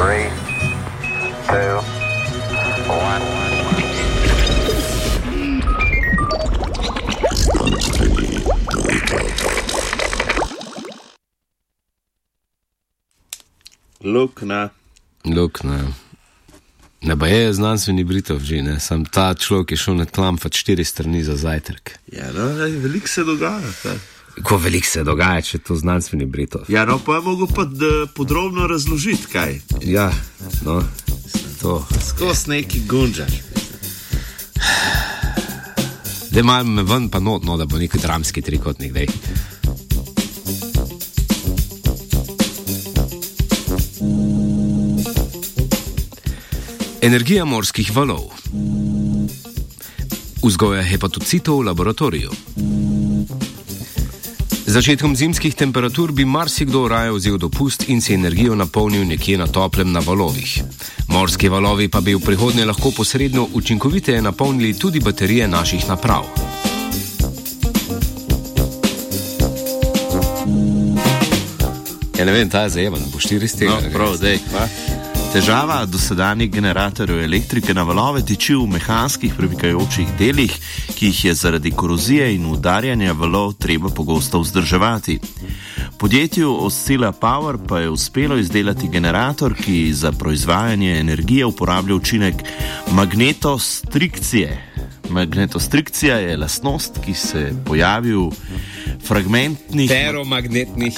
Three, two, one. Lukna. Lukna. Ne pa je znanstveni Britov že, ne? Sam ta človek je šel na tlamfat štiri strani za zajtrk. Ja, no, veliko se dogaja. kaj. Ko veliko se dogaja, če je to znanstveni Britov. Ja, no, pa je mogel pa podrobno razložiti, kaj. Ja, no, to. Skos neki gunžaš. Da me ven pa notno, da bo neki dramski trikotnik, dej. Energija morskih valov. Vzgoja hepatocitov v laboratoriju. Začetkom zimskih temperatur bi marsikdo raje vzel dopust in si energijo napolnil nekje na toplem na valovih. Morski valovi pa bi v prihodnje lahko posredno učinkoviteje napolnili tudi baterije naših naprav. Ja, ne vem, ta je zajemen, bo štiri stege. No, prav, dej, pa. Težava dosedanjih generatorjev elektrike na valove tiči v mehanskih premikajočih delih, ki jih je zaradi korozije in udarjanja valov treba pogosto vzdrževati. Podjetju Oscilla Power pa je uspelo izdelati generator, ki za proizvajanje energije uporablja učinek magnetostrikcije. Magnetostrikcija je lastnost, ki se pojavi v fragmentnih Feromagnetnih.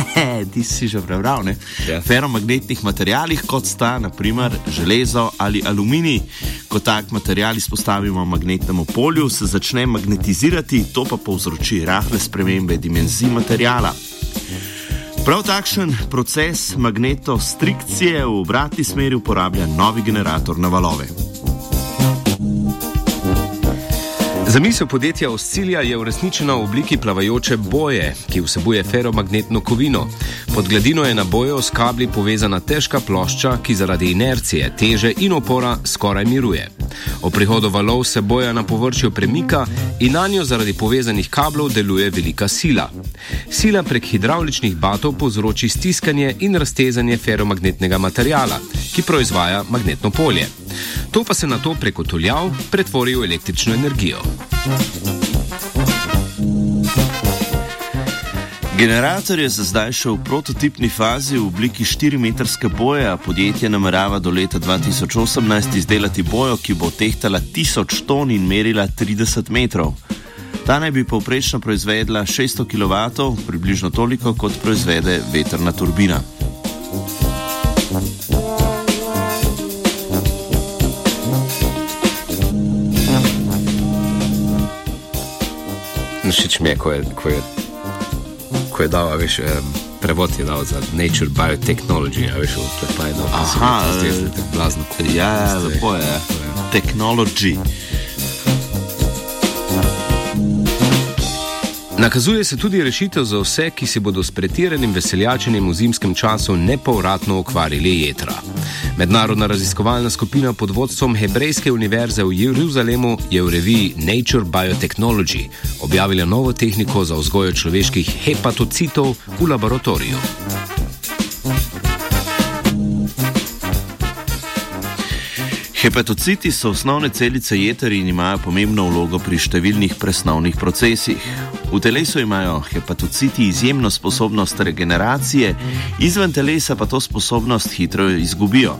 Ti si že prebral, ne? Ja. Feromagnetnih materijalih, kot sta naprimer železo ali aluminij. Ko tak material izpostavimo magnetnemu polju, se začne magnetizirati, to pa povzroči rahle spremembe dimenzij materijala. Prav takšen proces magnetostrikcije v obratni smeri uporablja novi generator na valove. Zamisel podjetja Oscilja je uresničena v obliki plavajoče boje, ki vsebuje feromagnetno kovino. Pod gladino je na bojo s kabli povezana težka plošča, ki zaradi inercije, teže in opora skoraj miruje. O prihodu valov se boja na površju premika in na njo zaradi povezanih kablov deluje velika sila. Sila prek hidravličnih batov povzroči stiskanje in raztezanje feromagnetnega materijala, ki proizvaja magnetno polje. To pa se na to preko tuljav pretvori v električno energijo. Generator je za zdaj še v prototipni fazi v obliki 4-metrske boje, a podjetje namerava do leta 2018 izdelati bojo, ki bo tehtala 1000 ton in merila 30 metrov. Ta naj bi povprečno proizvedla 600 kW, približno toliko kot proizvede vetrna turbina. Všeč mi je, ko je, ko je, ko je dal, veš, um, prevod je dal za Nature Biotechnology, a veš, se mi Aha, eh, da je tako blazno. kul. Ja, Veste, lepo je. Technology. Nakazuje se tudi rešitev za vse, ki se bodo s pretiranim veseljačenjem v zimskem času nepovratno ukvarjali jedra. Mednarodna raziskovalna skupina pod vodstvom Hebrejske univerze v Jeruzalemu je v reviji Nature Biotechnology objavila novo tehniko za vzgojo človeških hepatocitov v laboratoriju. Hepatociti so osnovne celice jeter in imajo pomembno vlogo pri številnih presnovnih procesih. V telesu imajo hepatociti izjemno sposobnost regeneracije, izven telesa pa to sposobnost hitro izgubijo.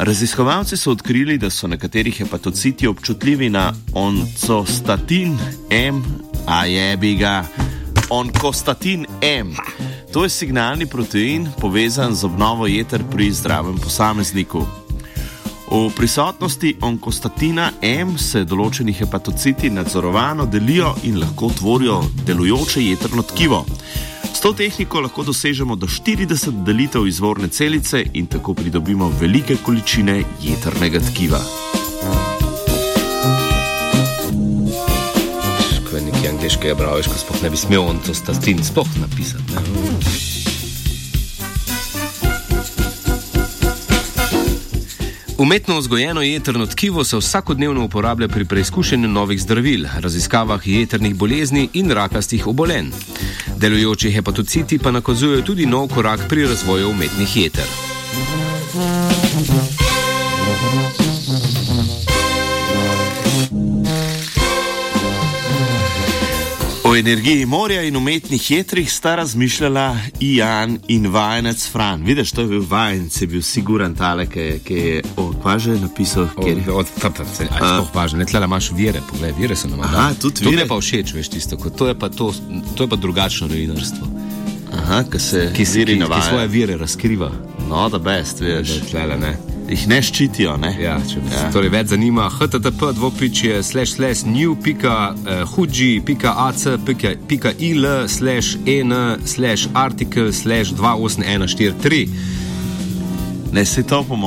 Raziskovalci so odkrili, da so nekateri hepatociti občutljivi na oncostatin M, a je bi ga onkostatin M. To je signalni protein, povezan z obnovo jeter pri zdravem posamezniku. V prisotnosti onkostatina M se določeni hepatociti nadzorovano delijo in lahko tvorijo delujoče jetrno tkivo. S to tehniko lahko dosežemo do 40 delitev izvorne celice in tako pridobimo velike količine jetrnega tkiva. Ko je nekaj angliškega bral, veš, ko sploh ne bi smel on to statin sploh napisati. Ne? Umetno vzgojeno jetrno tkivo se vsakodnevno uporablja pri preizkušanju novih zdravil, raziskavah jetrnih bolezni in rakastih obolenj. Delujoči hepatociti pa nakazujejo tudi nov korak pri razvoju umetnih jeter. O energiji morja in umetnih jedrih sta razmišljala Ijan in vajenec Fran. Vidiš, to je bil vajenec, je bil siguran tale, ki je okvaže napisal, kjer je. Od tam tam se aj sploh važno, ne tle imaš vire, poglej, vire so nam Aha, tudi To mi vire. je pa všeč, veš tisto, to je pa to, to je pa drugačno novinarstvo, Aha, ki se ki, ki, ki svoje vire razkriva. No, da best, veš. Tlele, ne. Jih ne ščitijo, ne? Ja, če vas ja. torej več zanima, http dvopičje slash slash new pika huji pika ac pika, pika il slash en slash article slash 28143. Ne se to po mojem.